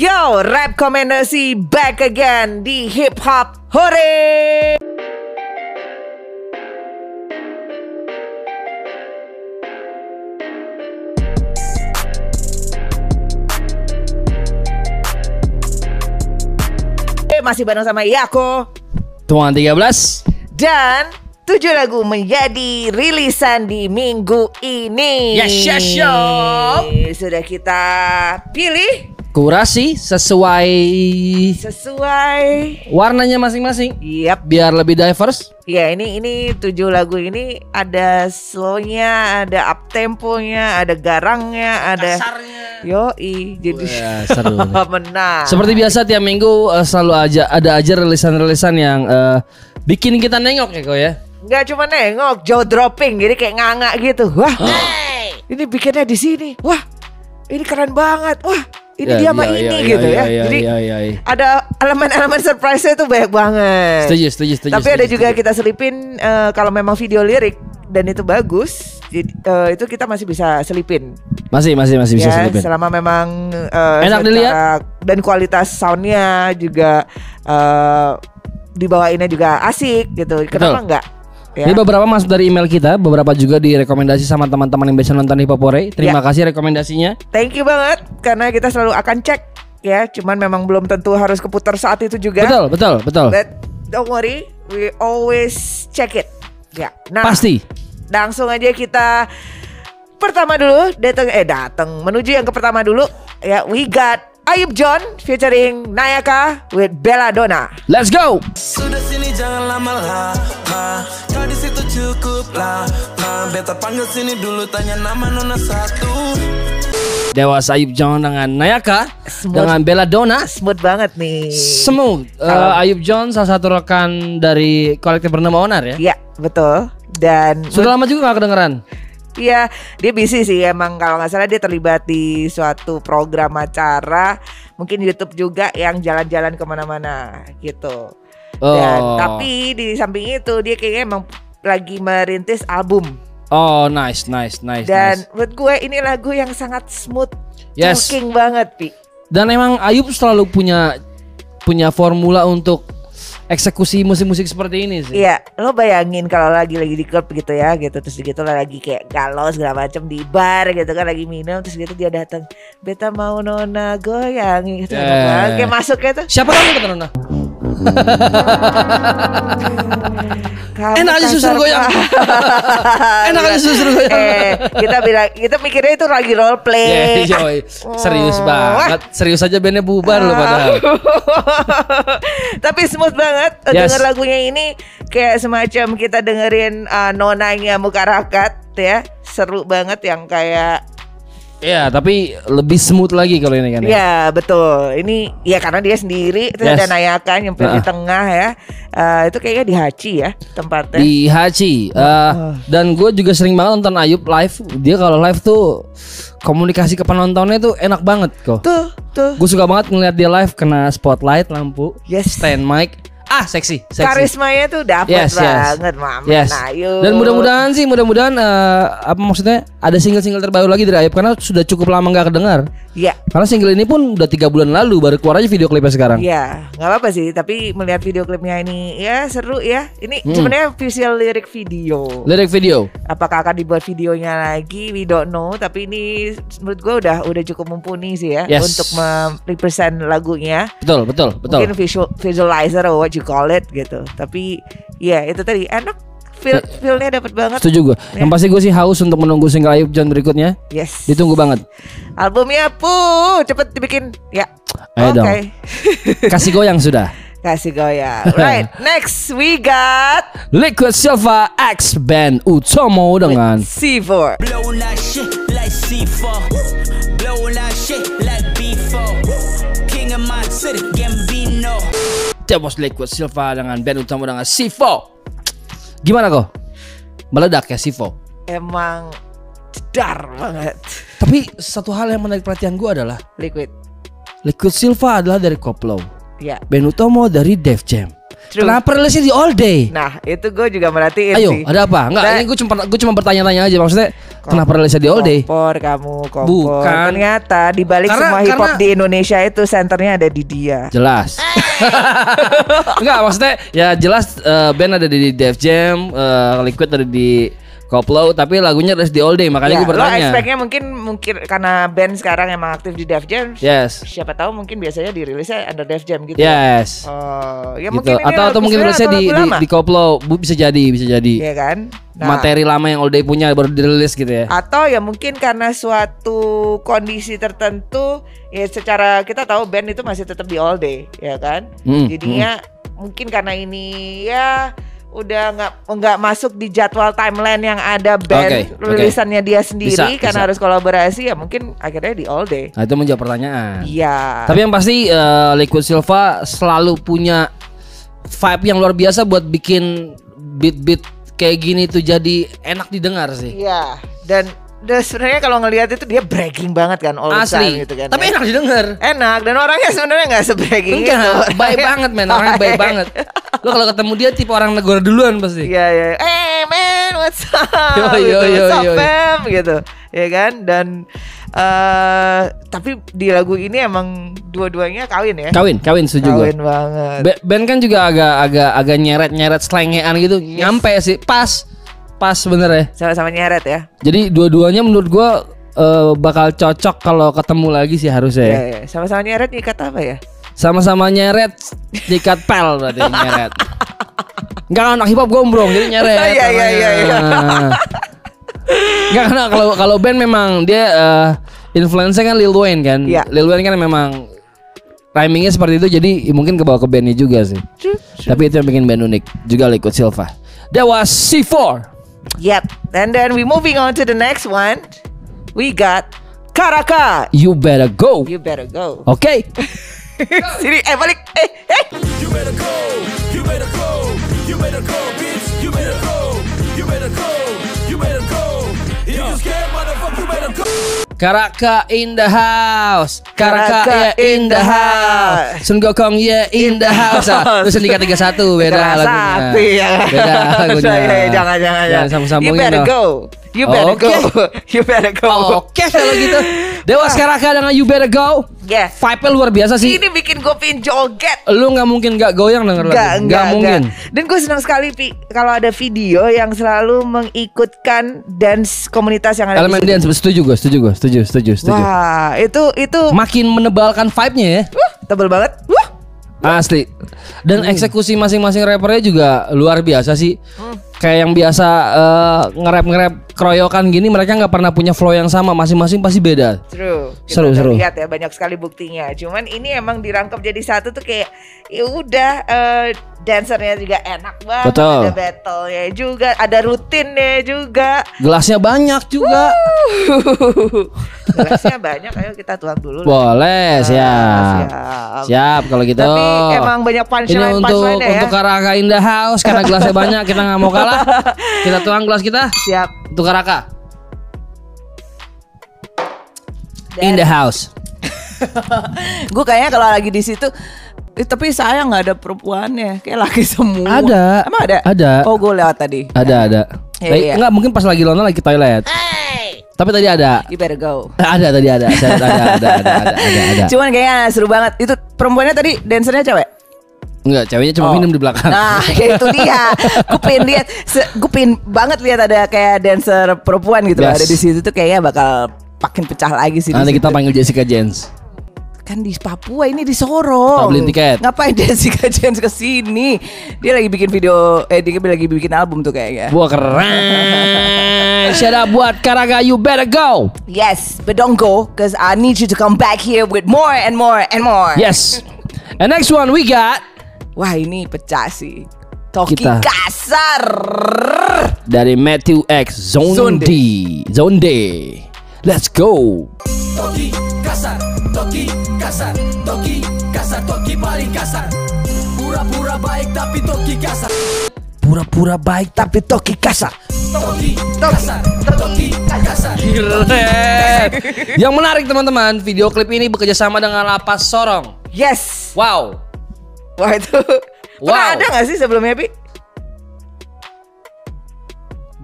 Yo, rap kombinasi back again di hip hop hore. Eh, Masih bareng sama Yako Tuan 13 dan tujuh lagu menjadi rilisan di minggu ini. Yes, yes, yes. Sudah kita pilih Kurasi sesuai sesuai warnanya masing-masing Yap, Biar lebih diverse ya ini ini tujuh lagu ini ada slownya, ada up temponya, ada garangnya, ada yo jadi Wah, seru. menang. Seperti biasa tiap minggu eh, selalu aja ada aja rilisan-rilisan yang eh, bikin kita nengok ya kok ya nggak cuma nengok, jaw dropping, jadi kayak nganga gitu. Wah, ini bikinnya di sini. Wah, ini keren banget. Wah, ini Ya, dia sama ya, ini ya, gitu ya, ya. ya, Jadi ada elemen-elemen surprise-nya tuh banyak banget. Setuju, setuju, setuju Tapi ada juga setuju. kita selipin eh, kalau memang video lirik dan itu bagus, jadi, eh, itu kita masih bisa selipin. Masih, masih, masih bisa ya, selipin selama memang eh, Enak dilihat. dan kualitas soundnya juga eh dibawainnya juga asik gitu. Kenapa Betul. enggak? Ya. Ini beberapa masuk dari email kita, beberapa juga direkomendasi sama teman-teman yang biasa nonton di Popore. Terima Ya. kasih rekomendasinya. Thank you banget karena kita selalu akan cek ya, cuman memang belum tentu harus keputar saat itu juga. Betul, betul, betul. But don't worry, we always check it. Ya. Nah, Pasti. langsung aja kita pertama dulu datang eh datang menuju yang ke pertama dulu ya we got Ayub John featuring Nayaka with Belladonna. Let's go. Sudah sini jangan lama-lama Kau di situ cukup lama Beta panggil sini dulu tanya nama nona satu Dewa Ayub John dengan Nayaka Smooth. dengan Belladonna. Smooth banget nih. Smooth. Eh, Kalau- Ayub John salah satu rekan dari kolektif bernama Onar ya. Ya, betul. Dan Sudah lama juga gak kedengeran. Iya, dia busy sih emang kalau nggak salah dia terlibat di suatu program acara, mungkin YouTube juga yang jalan-jalan ke mana-mana gitu. Dan Oh. tapi di samping itu dia kayaknya emang lagi merintis album. Oh, nice, nice, nice, Dan nice. buat gue ini lagu yang sangat smooth, Yes. talking banget, Pi. Dan emang Ayub selalu punya punya formula untuk eksekusi musik-musik seperti ini sih. Iya, lo bayangin kalau lagi lagi di klub gitu ya, gitu terus gitu lo lagi kayak galau segala macam di bar gitu kan lagi minum terus gitu dia datang, beta mau nona goyang gitu, Yeah. kayak masuknya tuh. Siapa kamu kata Nona? Kamu Enak aja susul goyang. Enak aja susul goyang. Eh, kita bilang kita mikirnya itu lagi role play. Yeah, yoi. serius Oh. banget. Serius aja bandnya bubar loh padahal. Tapi smooth banget Yes. denger lagunya ini kayak semacam kita dengerin uh, nonanya muka rakat ya. Seru banget yang kayak Iya, tapi lebih smooth lagi kalau ini kan ya. Ya betul. Ini ya karena dia sendiri terus Yes. ada Nayaka nyempil di Nah. tengah ya. Eh, itu kayaknya di Haji ya tempatnya. Di Haji. Eh, dan gue juga sering banget nonton Ayub live. Dia kalau live tuh komunikasi ke penontonnya tuh enak banget kok. Tuh, tuh. Gue suka banget ngeliat dia live kena spotlight lampu, Yes. stand mic. Ah, seksi, seksi. Karismanya tuh dapat Yes, yes. banget, Mama. Yes. Ayu. Dan mudah-mudahan sih, mudah-mudahan eh, apa maksudnya ada single-single terbaru lagi dari Ayub karena sudah cukup lama nggak kedengar. Ya, Karena single ini pun udah tiga bulan lalu baru keluar aja video klipnya sekarang. ya, nggak apa-apa sih. Tapi melihat video klipnya ini, ya seru ya. Ini Hmm. sebenarnya visual lirik video. Lirik video. Apakah akan dibuat videonya lagi? We don't know. Tapi ini menurut gue udah udah cukup mumpuni sih ya Yes. untuk merepresent lagunya. Betul, betul, betul. Mungkin visual visualizer what you call it gitu. Tapi ya itu tadi enak. Feel feelnya dapat banget. Setuju gue. Ya. Yang pasti gue sih haus untuk menunggu single Ayub John berikutnya. Yes. Ditunggu banget. Albumnya pu cepet dibikin. Ya. Oke. dong. Kasih goyang sudah. Kasih goyang. Right. Next we got Liquid Silva X Band Utomo dengan C4. Blow that shit like C4 Blow that shit like Demos Liquid Silva dengan band Utomo dengan Sivo. Gimana kok? Meledak ya Sivo. Emang jedar banget. Tapi satu hal yang menarik perhatian gue adalah Liquid. Liquid Silva adalah dari Koplo. Ya. Ben Utomo dari Def Jam. True. Kenapa rilisnya di All Day? Nah, itu gue juga merhatiin Ayo, sih. ada apa? Enggak, Nah, ini gue cuma gue cuma bertanya-tanya aja maksudnya. Kenapa rilisnya di All Day? Kompor kamu, kompor. Bukan. Ternyata di balik Karena- semua hip hop di Indonesia itu senternya ada di dia. Jelas. Enggak maksudnya ya jelas eh, band ada di Def Jam, eh, Liquid ada di Koplo, tapi lagunya rilis di All Day makanya Ya, gue lo bertanya. expect-nya mungkin mungkin karena band sekarang emang aktif di Def Jam. Yes. Siapa tahu mungkin biasanya dirilisnya under Def Jam gitu. Yes. Oh, ya gitu. mungkin Atau atau mungkin rilisnya di, di di Koplo, bisa jadi, bisa jadi. Iya kan? Nah, Materi lama yang All Day punya baru dirilis gitu ya. atau ya mungkin karena suatu kondisi tertentu ya secara kita tahu band itu masih tetap di all day ya kan Hmm, jadinya mungkin karena ini ya udah nggak nggak masuk di jadwal timeline yang ada band oke. rilisannya dia sendiri Bisa, karena bisa. harus kolaborasi ya mungkin akhirnya di all day Nah, itu menjawab pertanyaan. iya Tapi yang pasti eh, Liquid Silva selalu punya vibe yang luar biasa buat bikin beat-beat kayak gini tuh jadi enak didengar sih. iya dan dan sebenarnya kalau ngelihat itu dia bragging banget kan all Asli. time gitu kan Tapi ya. enak didengar. enak dan orangnya sebenarnya nggak sebragging Enggak, itu baik banget men, orangnya baik banget. Lo kalau ketemu dia tipe orang negara duluan pasti. Iya iya. Eh man, what's up? Yo, yo, gitu. yo, what's up, yo. fam? Gitu. Ya kan? Dan eh tapi di lagu ini emang dua-duanya kawin ya. Kawin, kawin setuju gue. Kawin banget. Ba- Band kan juga agak agak agak nyeret nyeret slengean gitu, nyampe sih, pas, pas bener ya. Sama-sama nyeret ya. Jadi dua-duanya menurut gua eh, bakal cocok kalau ketemu lagi sih harusnya ya. Iya iya. Sama-sama nyeret nyikat apa ya? Sama-sama nyeret dikat pel berarti nyeret. Enggak anak hip hop gombrong jadi nyeret. Iya, iya, iya, iya. Enggak karena kalau kalau band memang dia eh, influence kan Lil Wayne kan. Iya. Lil Wayne kan memang timingnya seperti itu jadi mungkin kebawa ke bandnya juga sih. Tapi itu yang bikin band unik juga Liquid Silva. That was C4. Yep. And then we moving on to the next one. We got Karaka. You better go. You better go. Okay. Sini eh balik. Eh eh. You better go, you better go, you better go, bitch. You better go, you better go, you better go. If you scared, motherfucker, you better go. Karaka in the house. Karaka, Karaka ya in the house. Sun Gokong ya in the house. Ah, Terus Sendika 31 beda lagunya. Hati ya. Beda lagunya. Jangan jangan Jangan sambung-sambungin You better go. You better Oke. go. You better go. Oke kalau gitu Dewas Karaka dengan You Better Go Yeah. Vibe-nya luar biasa sih Ini bikin gue pin joget. Lu gak mungkin gak goyang denger lagu Enggak, enggak, mungkin enggak. Dan gue senang sekali Pi kalau ada video yang selalu mengikutkan dance komunitas yang ada Elemen dance setuju gue Setuju gue Setuju Setuju Setuju Wah, itu itu Makin menebalkan vibe-nya ya Wah, tebel banget. Wah. Asli. Dan eksekusi masing-masing rappernya juga luar biasa sih. Kayak yang biasa eh, nge-rap nge-rap keroyokan gini mereka nggak pernah punya flow yang sama, masing-masing pasti beda. True. Seru, Kita seru. Lihat ya banyak sekali buktinya. Cuman ini emang dirangkap jadi satu tuh kayak ya udah eh, dancernya juga enak banget. Betul. Ada battle-nya juga, ada rutinnya juga. Gelasnya banyak juga. Gelasnya banyak, ayo kita tuang dulu. lah. Boleh, Ah, siap. siap. Siap kalau gitu. Tapi emang banyak ini punchline untuk punchline ya. untuk Karaka in the house karena gelasnya banyak kita nggak mau kalah. Kita tuang gelas kita Siap. untuk Karaka Dan in the house. gue kayaknya kalau lagi di situ eh, tapi saya nggak ada perempuannya kayak laki semua Ada. emang ada Ada. oh gue lewat tadi Ada ada. Iya, Tapi iya. Enggak mungkin pas lagi Lona lagi toilet. Tapi tadi ada. you better go Ada tadi ada. Saya ada ada ada ada ada ada. ada. cuman kayaknya seru banget itu perempuannya tadi dancernya cewek Enggak, ceweknya cuma Oh. minum di belakang. Nah itu dia Gue pengen lihat Gue pengen banget lihat ada kayak dancer perempuan gitu Yes. Ada di situ tuh kayaknya bakal makin pecah lagi sih Nanti kita panggil Jessica Jens. Kan di Papua ini di Sorong Tak beli tiket. Ngapain Jessica Jones ke sini Dia lagi bikin video Eh dia lagi bikin album tuh kayaknya Wah keren. Shout out buat Karaga You Better Go. Yes, but don't go because I need you to come back here with more and more and more. Yes. And next one we got Wah ini pecah sih. Toki Kita. kasar. dari Matthew X Zone Zone D. Zone D. Let's go. Toki kasar, toki kasar, toki kasar, toki paling kasar. Pura-pura baik tapi toki kasar. Pura-pura baik Tapi Toki kasar. Toki kasar, toki kasar. Yang menarik teman-teman, video klip ini bekerja sama dengan Lapas Sorong. Yes. Wow. Wah itu. Pernah Wow. ada gak sih sebelumnya Pi?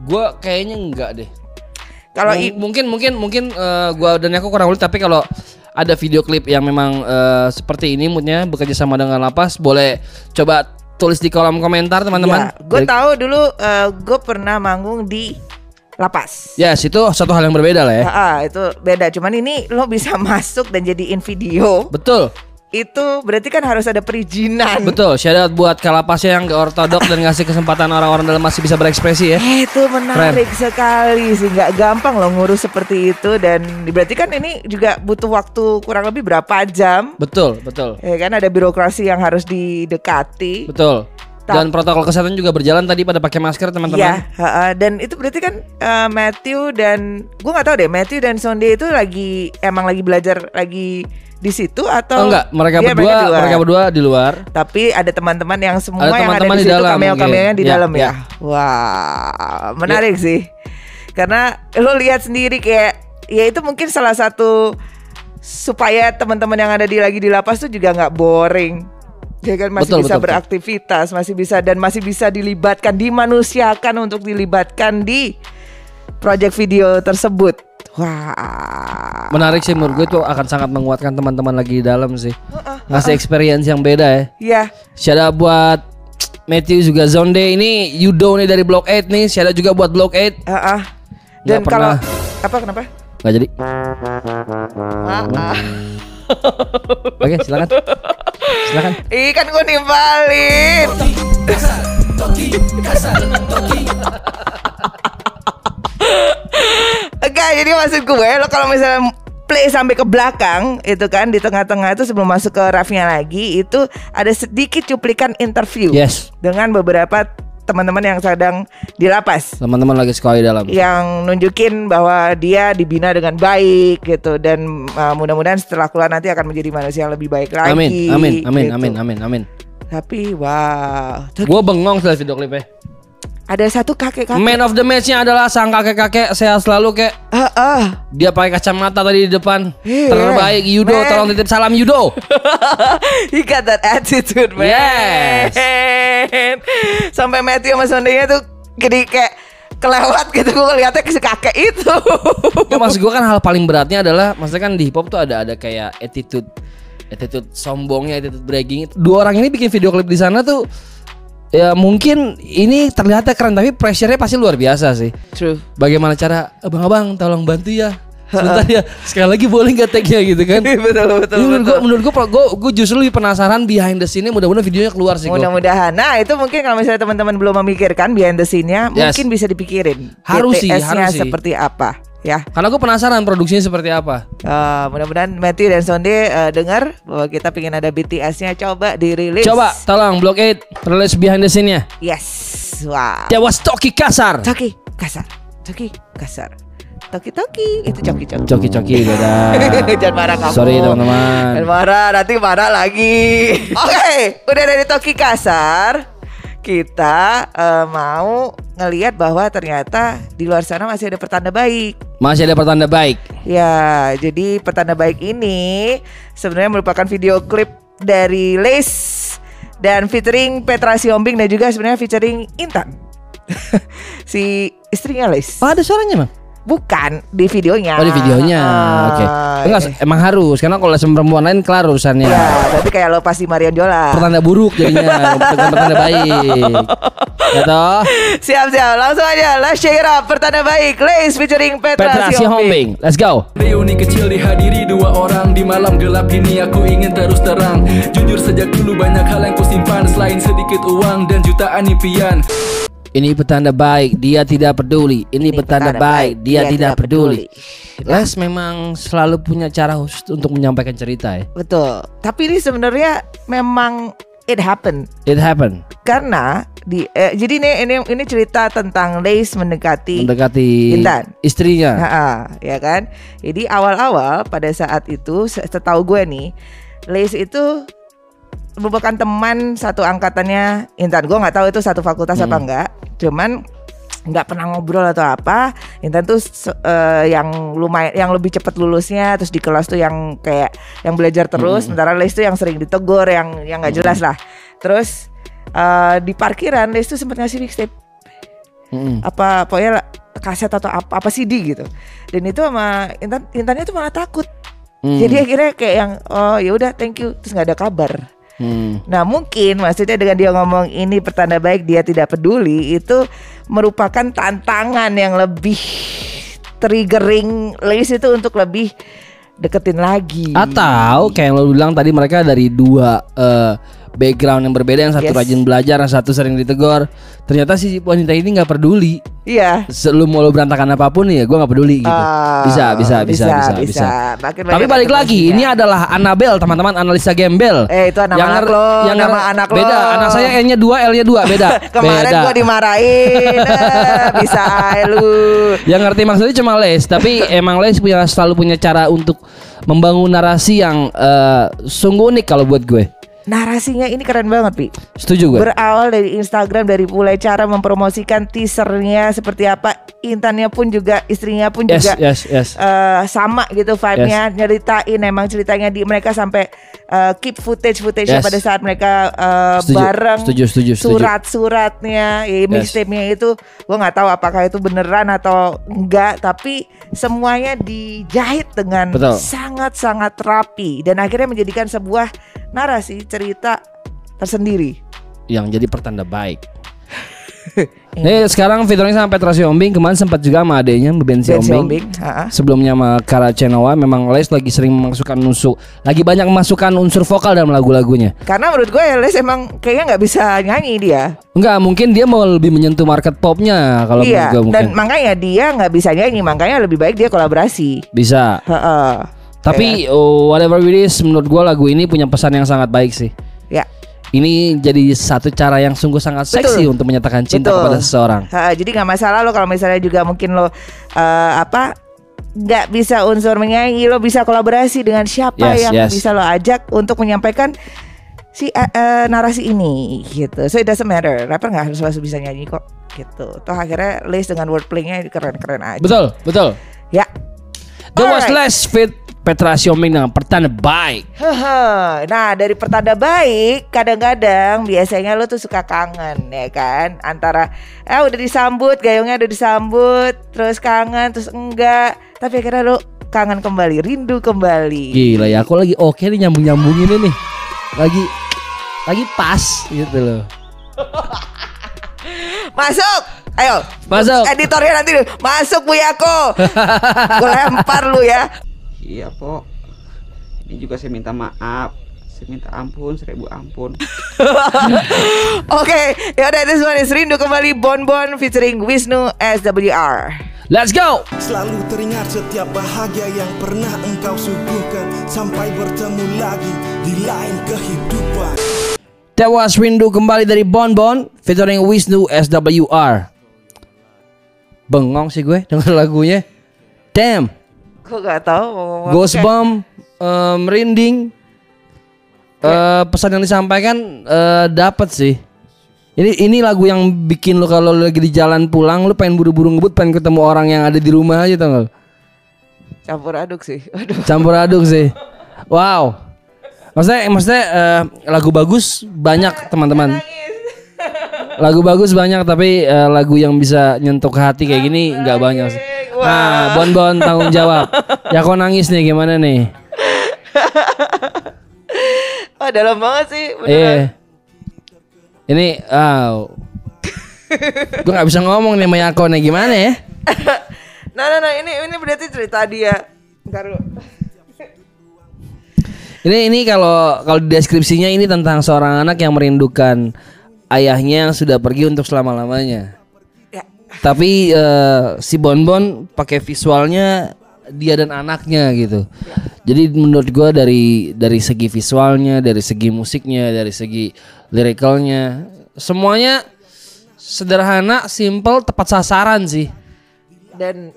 Gue kayaknya enggak deh. Kalau mungkin mungkin mungkin eh, gua dan aku kurang ulit tapi kalau ada video klip yang memang eh, seperti ini moodnya bekerja sama dengan lapas boleh coba tulis di kolom komentar teman-teman. gue Dari- Ya, tahu dulu gue pernah manggung di lapas. Yes, itu satu hal yang berbeda lah ya. Ah, itu beda. Cuman ini lo bisa masuk dan jadiin video. Betul. Itu berarti kan harus ada perizinan. Betul, shout out buat kalapasnya yang gak ortodok dan ngasih kesempatan orang-orang dalam masih bisa berekspresi ya. Eh, itu menarik sekali sih, nggak gampang loh ngurus seperti itu dan berarti kan ini juga butuh waktu kurang lebih berapa jam? Betul, betul. Ya kan ada birokrasi yang harus didekati. Betul. Dan protokol kesehatan juga berjalan tadi pada pakai masker teman-teman. Iya, ha-ha. dan itu berarti kan eh, Matthew dan gue nggak tahu deh Matthew dan Sonde itu lagi emang lagi belajar lagi di situ atau Oh, enggak, mereka Iya, berdua luar. mereka berdua di luar. Tapi ada teman-teman yang semua Ada yang ada teman-teman di di situ di Ya, dalam ya. ya. Wah, menarik sih. Karena lo lihat sendiri kayak ya itu mungkin salah satu supaya teman-teman yang ada di lagi di lapas tuh juga nggak boring. Ya kan masih Betul, bisa betul, betul. beraktivitas, masih bisa dan masih bisa dilibatkan, dimanusiakan untuk dilibatkan di project video tersebut. Wah. Menarik sih menurut gue itu akan sangat menguatkan teman-teman lagi di dalam sih. Ngasih experience yang beda ya. Ya, Shout out buat Matthew juga Zonde ini Yudo nih dari Block 8 nih. Out juga buat Block 8. ah, ah. Dan Nggak kalau pernah. apa kenapa? Gak jadi. Ah, ah. Oke, silakan. Silakan. Ih kan gue nimbalin Enggak jadi maksud gue lo kalau misalnya play sampai ke belakang itu kan di tengah-tengah itu sebelum masuk ke rafnya lagi itu ada sedikit cuplikan interview Yes. dengan beberapa teman-teman yang sedang di lapas Teman-teman lagi sekolah di dalam. yang nunjukin bahwa dia dibina dengan baik gitu dan uh, mudah-mudahan setelah keluar nanti akan menjadi manusia yang lebih baik lagi. Amin, amin, amin, gitu. amin, amin, amin. Tapi wow, Gue bengong setelah video klipnya. Ada satu kakek-kakek. Man of the match-nya adalah sang kakek-kakek sehat selalu kek. Ah, ah. Dia pakai kacamata tadi di depan. Iya, Terbaik Yudo, man. tolong titip salam Yudo. He got that attitude, man. Yes. Sampai Matthew sama Sondenya tuh jadi kayak kelewat gitu gue ngeliatnya ke si kakek itu. Ya, maksud gue kan hal paling beratnya adalah maksudnya kan di hip hop tuh ada ada kayak attitude attitude sombongnya, attitude bragging. Dua orang ini bikin video klip di sana tuh ya mungkin ini terlihatnya keren tapi pressure-nya pasti luar biasa sih. True. Bagaimana cara abang-abang tolong bantu ya. Sebentar ya, sekali lagi boleh nggak tag-nya gitu kan? betul betul. Ini menurut gue, menurut gue, gue, gue justru lebih penasaran behind the scene-nya. Mudah-mudahan videonya keluar sih. gua. Mudah-mudahan. Nah itu mungkin kalau misalnya teman-teman belum memikirkan behind the scene-nya, Yes. mungkin bisa dipikirin. Harus sih, harus sih. seperti apa, ya. Karena gue penasaran produksinya seperti apa. Eh, mudah-mudahan Matthew dan Sonde eh, dengar bahwa kita pengen ada BTS-nya coba dirilis. Coba, tolong Block 8 rilis behind the scene-nya. Yes. Wow. Jawas Toki Kasar. Toki kasar. Toki kasar. Toki toki itu coki coki. Coki-coki beda. Jangan marah kamu. Sorry teman-teman. Jangan marah, nanti marah lagi. Oke, udah dari Toki kasar. Kita eh, mau ngelihat bahwa ternyata di luar sana masih ada pertanda baik. Masih ada pertanda baik. Ya, jadi pertanda baik ini sebenarnya merupakan video klip dari Lace dan featuring Petra Siombing dan juga sebenarnya featuring Intan. si istrinya Lace. Oh, ada suaranya, Bang? Bukan di videonya. Oh, di videonya. Ah, Oke. Enggak, emang harus karena kalau sama perempuan lain kelar urusannya. Ya, tapi kayak lo pasti Marion Jola. Pertanda buruk jadinya, bukan pertanda baik. Ya toh? Siap siap, langsung aja. Let's check it out. Pertanda baik, Lace featuring Petra, Petra Siombing. Sihombing. Let's go. Reuni kecil dihadiri dua orang Di malam gelap ini aku ingin terus terang Jujur sejak dulu banyak hal yang kusimpan Selain sedikit uang dan jutaan impian Ini petanda baik, dia tidak peduli. Ini, petanda, baik, dia, tidak peduli. Les memang selalu punya cara khusus untuk menyampaikan cerita ya. Betul. Tapi ini sebenarnya memang it happen It happen. karena di eh, jadi ini ini ini cerita tentang Lace mendekati Mendekati Intan. istrinya. Ha-ha, ya kan? Jadi awal-awal pada saat itu se- setahu gue nih, Lace itu merupakan teman satu angkatannya Intan. Gue nggak tahu itu satu fakultas apa enggak. Cuman nggak pernah ngobrol atau apa. Intan tuh eh, yang lumayan yang lebih cepat lulusnya terus di kelas tuh yang kayak yang belajar terus sementara Lace tuh yang sering ditegur yang yang nggak jelas lah. Terus eh, di parkiran Lace tuh sempat ngasih mixtape Mm-mm. apa pokoknya kaset atau apa apa CD gitu dan itu sama Intan Intannya tuh malah takut Hmm. jadi akhirnya kayak yang oh ya udah thank you terus nggak ada kabar Hmm. Nah mungkin maksudnya dengan dia ngomong ini pertanda baik dia tidak peduli itu merupakan tantangan yang lebih triggering Lace itu untuk lebih deketin lagi. Atau kayak yang lo bilang tadi mereka dari dua eh, background yang berbeda yang satu Yes. rajin belajar yang satu sering ditegur ternyata si wanita ini nggak peduli Iya. Se- lu mau lo berantakan apa pun ya gue nggak peduli gitu Ah, bisa, bisa bisa bisa bisa, Makin tapi balik lagi konsekuensinya. ini adalah Annabel teman-teman analisa gembel Eh, itu nama anak nger- lo, nama nger- anak lo. beda anak saya N nya dua L nya dua beda Kemarin gua dimarahin, eh, bisa lu. yang ngerti maksudnya cuma Les tapi emang Les punya selalu punya cara untuk membangun narasi yang eh, sungguh unik kalau buat gue Narasinya ini keren banget, Pi. setuju gue Berawal dari Instagram dari mulai cara mempromosikan teasernya seperti apa, Intannya pun juga istrinya pun yes juga yes yes. eh, sama gitu vibe-nya. Nyeritain emang ceritanya di mereka sampai eh, keep footage footage Yes. pada saat mereka eh, Setuju, bareng. Setuju, setuju, setuju. surat-suratnya ya, mixtape-nya itu gua nggak tahu apakah itu beneran atau enggak tapi semuanya dijahit dengan sangat-sangat rapi dan akhirnya menjadikan sebuah narasi cerita tersendiri yang jadi pertanda baik Nih sekarang featuring sama Petra Siombing kemarin sempat juga sama adenya Ben Siombing. Siombing, ha-ha. Sebelumnya sama Kara Chenoa memang Les lagi sering memasukkan unsur lagi banyak memasukkan unsur vokal dalam lagu-lagunya. karena menurut gue Les emang kayaknya nggak bisa nyanyi dia Enggak, mungkin dia mau lebih menyentuh market popnya kalau iya, gue mungkin. dan makanya dia nggak bisa nyanyi, makanya lebih baik dia kolaborasi. Bisa. Heeh. Tapi oh, whatever it is menurut gue lagu ini punya pesan yang sangat baik sih. Ya, Ini jadi satu cara yang sungguh sangat seksi Betul. untuk menyatakan cinta Betul. kepada seseorang. Ha, jadi nggak masalah lo kalau misalnya juga mungkin lo eh, apa nggak bisa unsur menyanyi, lo bisa kolaborasi dengan siapa Yes, yang yes. bisa lo ajak untuk menyampaikan si eh, eh, narasi ini gitu. So it doesn't matter. Rapper nggak harus selalu bisa nyanyi kok gitu. Toh akhirnya Lace dengan wordplaynya keren-keren aja. Betul, betul. Ya. That was Alright. last fit Petra Siombing dengan pertanda baik. Nah dari pertanda baik kadang-kadang biasanya lo tuh suka kangen ya kan antara eh udah disambut gayungnya udah disambut terus kangen terus enggak tapi akhirnya lo kangen kembali rindu kembali Gila ya, aku lagi oke nih nyambung-nyambung ini nih. Lagi lagi pas gitu loh. masuk ayo Masuk. editornya nanti masuk Bu Yako gue lempar lu ya Iya, Po. Ini juga saya minta maaf. Saya minta ampun, seribu ampun. oke ya udah this one is rindu kembali Bon Bon featuring Wisnu SWR Let's go. Selalu teringat setiap bahagia yang pernah engkau suguhkan Sampai bertemu lagi di lain kehidupan That was Rindu kembali dari Bon Bon featuring Wisnu SWR. Bengong sih gue denger lagunya. Damn. Gue gak tahu mau ngomong eh, merinding. Eh, pesan yang disampaikan eh, dapat sih. Ini ini lagu yang bikin lo kalau lagi di jalan pulang lo pengen buru-buru ngebut pengen ketemu orang yang ada di rumah aja tau gak? campur aduk sih aduh Campur aduk sih. Wow. Maksudnya maksudnya eh, lagu bagus banyak teman-teman. Lagu bagus banyak tapi eh, lagu yang bisa nyentuh ke hati kayak gini nggak banyak sih. Nah, Bon Bon tanggung jawab. Ya kok nangis nih gimana nih? Oh dalam banget sih beneran. Iya. Ini wow. Gue nggak bisa ngomong nih sama Yako nih gimana ya? Nah nah nah ini ini berarti cerita dia Ntar dulu Ini ini kalau kalau di deskripsinya ini tentang seorang anak yang merindukan ayahnya yang sudah pergi untuk selama-lamanya. Tapi eh, si Bonbon pakai visualnya dia dan anaknya gitu. Jadi menurut gua dari dari segi visualnya, dari segi musiknya, dari segi lirikalnya, semuanya sederhana, simple, tepat sasaran sih. Dan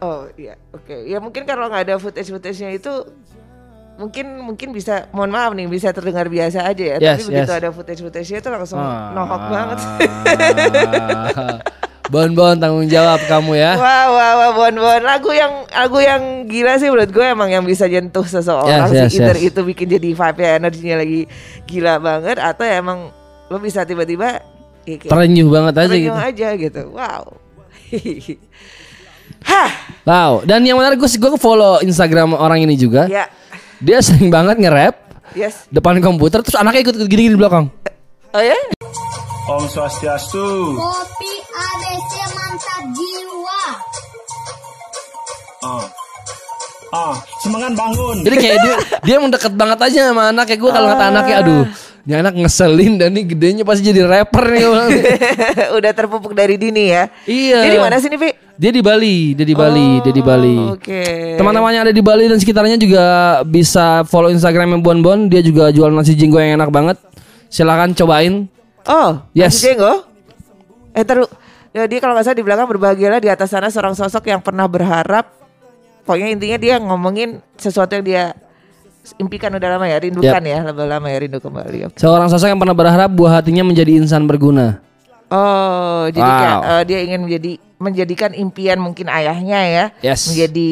Oh iya oke Ya mungkin kalau nggak ada footage-footage-nya itu Mungkin mungkin bisa Mohon maaf nih bisa terdengar biasa aja ya Yes, Tapi begitu yes. ada footage-footage-nya itu langsung Ah. nohok banget Bonbon tanggung jawab kamu ya. Wah wah wah bon bon lagu yang lagu yang gila sih menurut gue emang yang bisa nyentuh seseorang Yes, sih yes, either yes. itu bikin jadi vibe ya energinya lagi gila banget atau ya emang lo bisa tiba-tiba Ya, Terenyuh banget aja terenyuh gitu. aja gitu. Wow. Hah, Wow. Dan yang menarik gue gue follow Instagram orang ini juga. ya. Dia sering banget nge-rap Yes. depan komputer terus anaknya ikut gini-gini di belakang. Oh ya? Om Swastiastu. Kopi ABC mantap jiwa. Ah. Ah, semangat bangun. Jadi kayak dia dia emang deket banget aja sama anaknya. Gue kalau ngata anaknya aduh, ini anak ngeselin dan ini gedenya pasti jadi rapper nih. Udah terpupuk dari dini ya. iya. Jadi mana sih nih, Pi? Dia di Bali, dia di Bali, dia di Bali. Oke. Teman-teman yang ada di Bali dan sekitarnya juga bisa follow Instagramnya Bon Bon. Dia juga jual nasi jinggo yang enak banget. Silakan cobain. Oh, Yes. Nasi Jenggo? Eh teru, ya dia kalau nggak salah di belakang berbahagialah di atas sana seorang sosok yang pernah berharap. Pokoknya intinya dia ngomongin sesuatu yang dia impikan udah lama ya, rindukan ya, lebih lama ya rindu kembali. Oke. Seorang sosok yang pernah berharap buah hatinya menjadi insan berguna. Oh, jadi Wow. kayak eh, dia ingin menjadi menjadikan impian mungkin ayahnya ya Yes. menjadi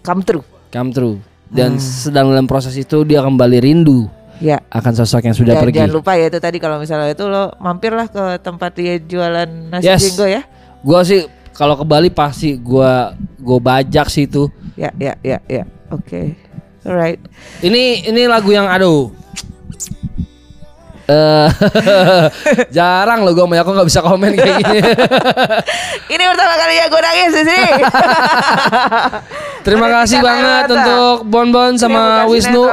come true. Come true. Dan sedang dalam proses itu dia kembali rindu Ya. akan sosok yang sudah Dan pergi. jangan lupa ya itu tadi kalau misalnya itu lo mampirlah ke tempat dia jualan nasi Yes. jenggo ya. Gua sih kalau ke Bali pasti gua gua bajak sih itu. Ya, ya, ya, ya. Oke. Alright. Ini ini lagu yang aduh. Eh jarang loh gue sama Yako nggak bisa komen kayak gini. Ini pertama kali ya gue nangis di sini. Terima Ada kasih banget untuk Bon Bon Ini sama Wisnu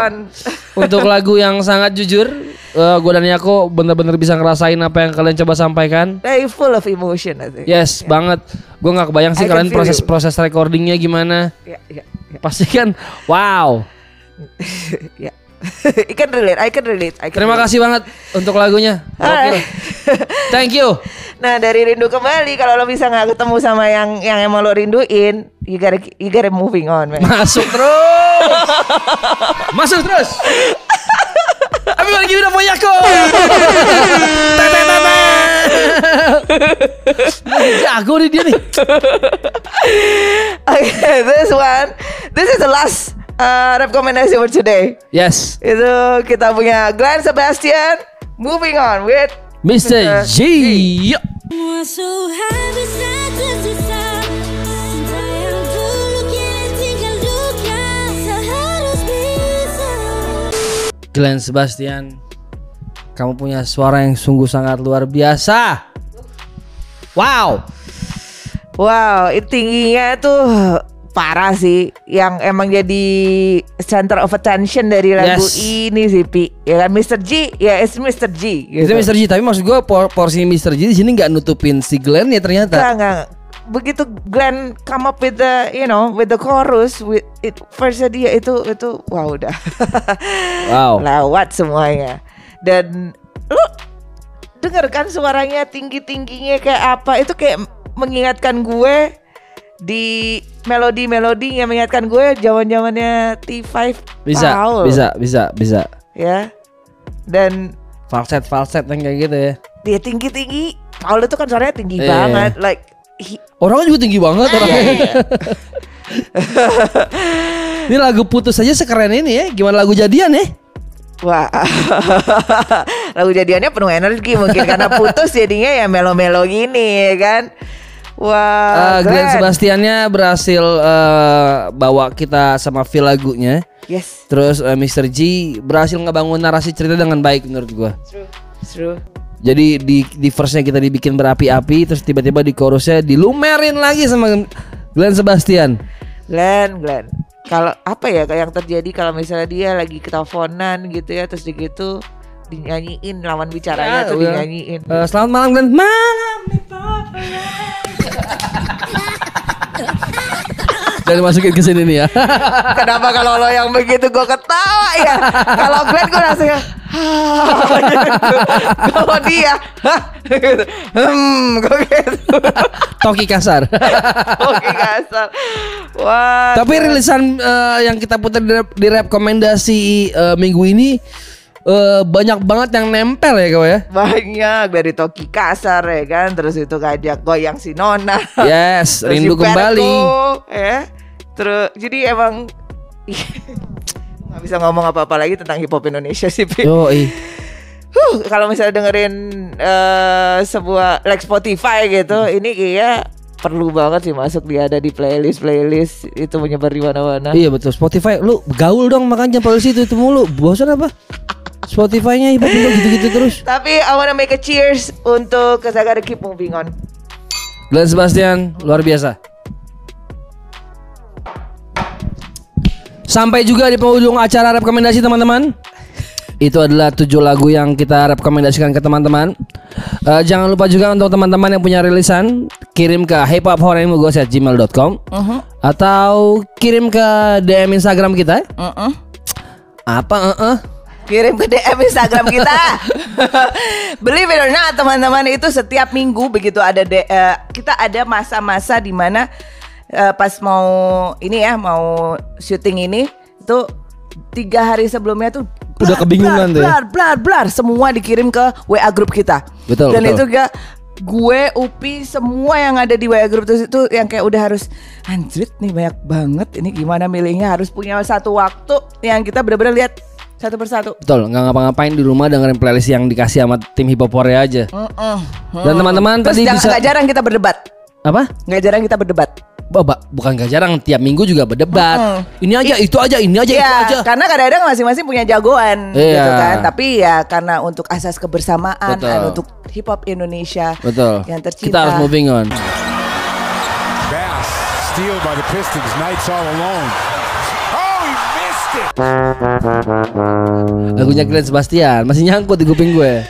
untuk lagu yang sangat jujur. Eh gue dan Yako bener-bener bisa ngerasain apa yang kalian coba sampaikan. Very full of emotion I think. Yes, banget. Gue nggak kebayang sih I kalian feel proses you. proses recordingnya gimana. Ya, ya, ya. Pasti kan, wow. ya. I can relate, I can relate. I can Terima relate. kasih banget untuk lagunya. Gokil. Hai. Thank you. Nah dari rindu kembali kalau lo bisa nggak ketemu sama yang yang emang lo rinduin, you gotta you gotta moving on, man. Masuk terus. Masuk terus. Tapi lagi udah punya kok. Tete. Jago nih dia nih. Okay, this one, this is the last uh, rekomendasi for today. Yes, Itu kita punya Glenn Sebastian. Moving on with Mr. G. Luka Seharus bisa Glenn Sebastian, kamu punya suara yang sungguh sangat luar biasa. Wow. Wow, itu tingginya tuh parah sih. Yang emang jadi center of attention dari lagu Yes. ini sih, Pi. Ya kan Mr. G, ya it's Mr. G. Itu Mr. G, tapi maksud gue por porsi Mr. G di sini nggak nutupin si Glenn ya ternyata. Enggak, enggak. Begitu Glenn come up with the, you know, with the chorus, with it, first dia itu itu wow udah. Wow. Lewat semuanya. Dan lu denger kan suaranya tinggi-tingginya kayak apa? Itu kayak mengingatkan gue di melodi-melodi yang mengingatkan gue zaman-zamannya T5 Bisa, Paul, bisa, bisa, bisa. ya. Dan Falset, falset yang kayak gitu ya. dia tinggi-tinggi. Paul itu kan suaranya tinggi Iya. banget, like he- Orangnya juga tinggi banget orangnya. Iya, iya. ini lagu putus aja sekeren ini ya. Gimana lagu jadian ya? Wah, lagu jadiannya penuh energi mungkin karena putus jadinya ya melo-melo gini ya kan. Wah, Eh, Glenn Glenn. Sebastiannya berhasil eh, bawa kita sama feel lagunya. Yes, Terus eh, Mr. G berhasil ngebangun narasi cerita dengan baik menurut gua. true, true. Jadi di di verse-nya kita dibikin berapi-api terus tiba-tiba di chorusnya dilumerin lagi sama Glenn Sebastian. Glenn, Glenn. Kalau apa ya kayak yang terjadi kalau misalnya dia lagi keteleponan gitu ya terus gitu dinyanyiin lawan bicaranya Ya, tuh udah. dinyanyiin. Eh, selamat malam Glenn. Malam. Jangan masukin ke sini nih ya. Kenapa kalau lo yang begitu gue ketawa ya? Kalau Glenn gue rasanya gitu. Kalau dia "Hah?" gitu. Hmm, gue gitu. Toki kasar. Oke kasar. Wah. Tapi rilisan eh, yang kita putar di, rap- di rekomendasi eh, minggu ini eh, banyak banget yang nempel ya kau ya. banyak dari Toki kasar ya kan, terus itu ngajak goyang si Nona. Yes, Terus rindu si kembali. ya. Terus jadi emang nggak bisa ngomong apa-apa lagi tentang hip hop Indonesia sih. Pi. Yo, Huh, kalau misalnya dengerin eh, sebuah like Spotify gitu, ini kayak perlu banget sih masuk dia ada di playlist playlist itu menyebar di mana-mana. Iya betul Spotify lu gaul dong makanya polisi itu itu mulu bosan apa Spotify-nya juga gitu-gitu terus Tapi I wanna make a cheers untuk cause I gotta keep moving on. Glenn Sebastian luar biasa Sampai juga di penghujung acara rekomendasi teman-teman itu adalah tujuh lagu yang kita rekomendasikan ke teman-teman. Eh, jangan lupa juga untuk teman-teman yang punya rilisan kirim ke hiphophorenmugos@gmail.com atau kirim ke DM Instagram kita. Mm-mm. Apa? eh, eh? Kirim ke DM Instagram kita. Believe it or not, teman-teman itu setiap minggu begitu ada de- eh, kita ada masa-masa di mana eh, pas mau ini ya mau syuting ini itu tiga hari sebelumnya tuh Udah kebingungan tuh ya. blar, blar, blar, semua dikirim ke WA grup kita. Betul, Dan betul. itu gak gue, Upi, semua yang ada di WA grup itu, itu yang kayak udah harus anjrit nih banyak banget. Ini gimana milihnya harus punya satu waktu yang kita bener-bener lihat satu persatu. Betul, nggak ngapa-ngapain di rumah dengerin playlist yang dikasih sama tim hip hop Korea aja. Mm-mm. Dan teman-teman Terus tadi jangan, bisa nggak jarang kita berdebat. apa? Nggak jarang kita berdebat. Baba, bukan gak jarang tiap minggu juga berdebat. Ini aja, itu aja, ini aja, itu aja. Iya, karena kadang-kadang masing-masing punya jagoan Iya. gitu kan. Tapi ya karena untuk asas kebersamaan Betul. dan untuk hip hop Indonesia Betul. yang Kita tercinta. harus moving on. Bass, steal by the Pistons. Knights all alone. Oh, he missed it. Lagunya Glenn Sebastian masih nyangkut di kuping gue.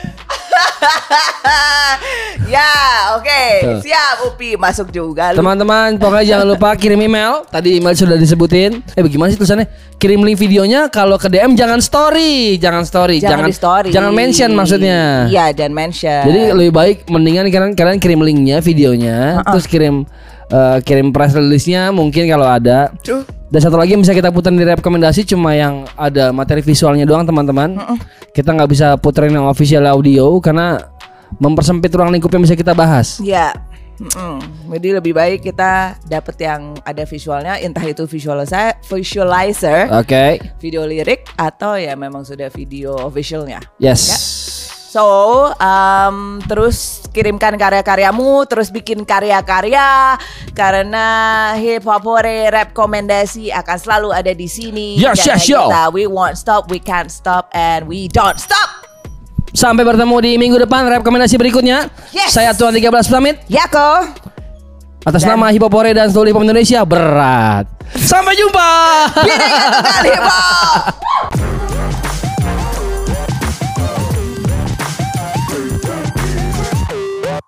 ya, oke. Tuh. Siap Upi masuk juga. Teman-teman, pokoknya jangan lupa kirim email. Tadi email sudah disebutin. Eh, bagaimana sih tulisannya? Kirim link videonya. Kalau ke DM jangan story, jangan story, Jangan, di story. jangan mention maksudnya. Iya, dan mention. Jadi lebih baik mendingan kalian kalian kirim linknya, videonya, terus kirim eh, kirim press release-nya mungkin kalau ada. Tuh. Dan satu lagi yang bisa kita putar di rekomendasi cuma yang ada materi visualnya doang teman-teman. Kita nggak bisa puterin yang official audio karena mempersempit ruang lingkup yang bisa kita bahas. Ya. Mm-mm. Jadi lebih baik kita dapet yang ada visualnya, entah itu visualizer, visualizer, Oke. video lirik atau ya memang sudah video officialnya. Yes. So, um, terus kirimkan karya-karyamu, terus bikin karya-karya karena hip hop hore rekomendasi akan selalu ada di sini. Yes, Karena yes, yo. kita, we won't stop, we can't stop, and we don't stop. Sampai bertemu di minggu depan rekomendasi berikutnya. Yes. Saya Tuan 13 pamit Yako. atas Dan- nama Hip Hop Hore dan seluruh hip hop Indonesia berat. Sampai jumpa. Hip Hop.